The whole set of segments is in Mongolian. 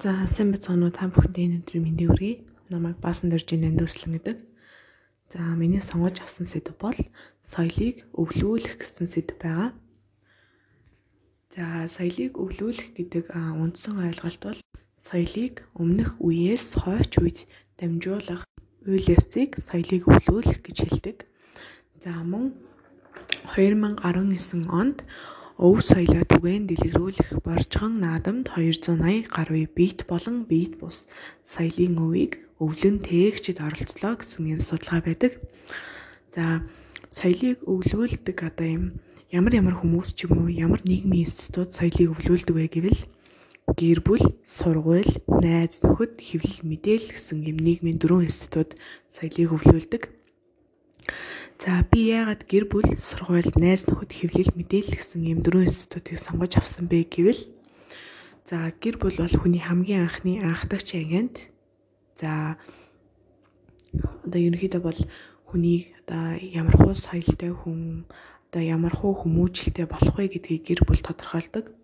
За сайн бацгаана уу та бүхэнд энэ өдрийн мэндийг хүргэе. Намайг баасан дөржин нандууслан гэдэг. За миний сонгож авсан сэдв бол соёлыг өвлүүлэх гэсэн сэдв байгаа. За соёлыг өвлүүлэх гэдэг үндсэн ойлголт бол соёлыг өмнөх үеэс хойч үед дамжуулах үйл явцыг соёлыг өвлүүлэх гэж хэлдэг. За мөн 2019 онд Өв соёлоо түгээн дэлгэрүүлэх Боржгон наадамд 280 гаруй биет болон биет бус соёлын өвийг өвлөн тээгчид оролцлоо гэсэн энэ судалгаа байдаг. За соёлыг өвлүүлдэг одоо юм ямар ямар хүмүүс ч юм уу ямар нийгмийн институт соёлыг өвлүүлдэг вэ гэвэл гэр бүл, сургууль, найз нөхөд, хэвлэл мэдээлэл гэсэн юм нийгмийн дөрвөн институт соёлыг өвлүүлдэг. За би яагаад гэр бүл, сургууль, найз нөхөд хэвлэл мэдээлэл гэсэн ийм дөрвөн институтыг сонгож авсан бэ гэвэл за гэр бүл бол хүний хамгийн анхны анхдагч ангинд за одоо ерөнхийдөө бол хүнийг одоо ямар хуу соёлтой хүн одоо ямар хуу хүмүүжлэлтэй болох вэ гэдгийг гэр бүл тодорхойлдог.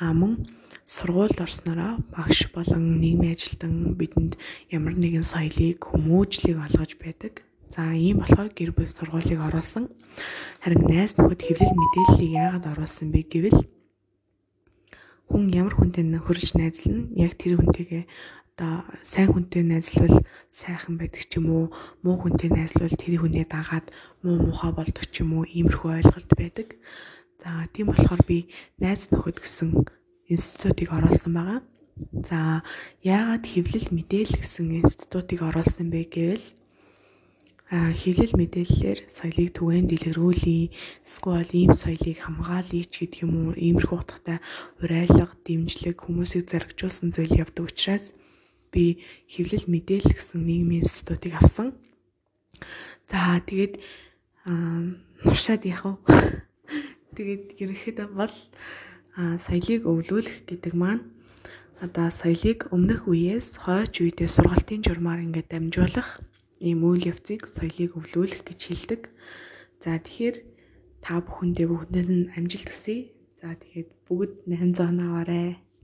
А мөн сургуульд орснороо багш болон нийгмийн ажилтан бидэнд ямар нэгэн соёлыг хүмүүжлийг олгож байдаг. За ийм болохоор гэр бүл сургуулийг оруулсан. Харин найз нөхөд хэвлэл мэдээллийг яагаад оруулсан бэ гэвэл хүн ямар хүнтэй нөхөрж найзлна яг тэр хүнтэйгээ одоо сайн хүнтэй найзлвал сайхан байдаг ч юм уу муу хүнтэй найзлвал тэр хүнээ дагаад муу муухай болдог ч юм уу иймэрхүү ойлголт байдаг. За тийм болохоор би найз нөхөд гэсэн институтыг оруулсан байгаа. За яагаад хэвлэл мэдээлэл гэсэн институтыг оруулсан бэ гэвэл хэвлэл мэдээллээр соёлыг түгээн дэлгэрүүлье. Эсвэл ийм соёлыг хамгаалъя ч гэдэг юм уу. Иймэрхүү утгатай урайлга, дэмжлэг хүмүүсийг зоригжуулсан зүйл явдаг учраас би хэвлэл мэдээлэл гэсэн нийгмийн институтыг авсан. За тэгээд нуршаад яах вэ? Тэгээд ерөнхийдөө бол соёлыг өвлүүлэх гэдэг маань одоо соёлыг өмнөх үеэс хойч үедээ сургалтын журмаар ингээд дамжуулах ийм үйл явцыг соёлыг өвлүүлэх гэж хэлдэг. За тэгэхээр та бүхэндээ бүгдэнд нь амжилт хүсье. За тэгээд бүгд 800 аваарай.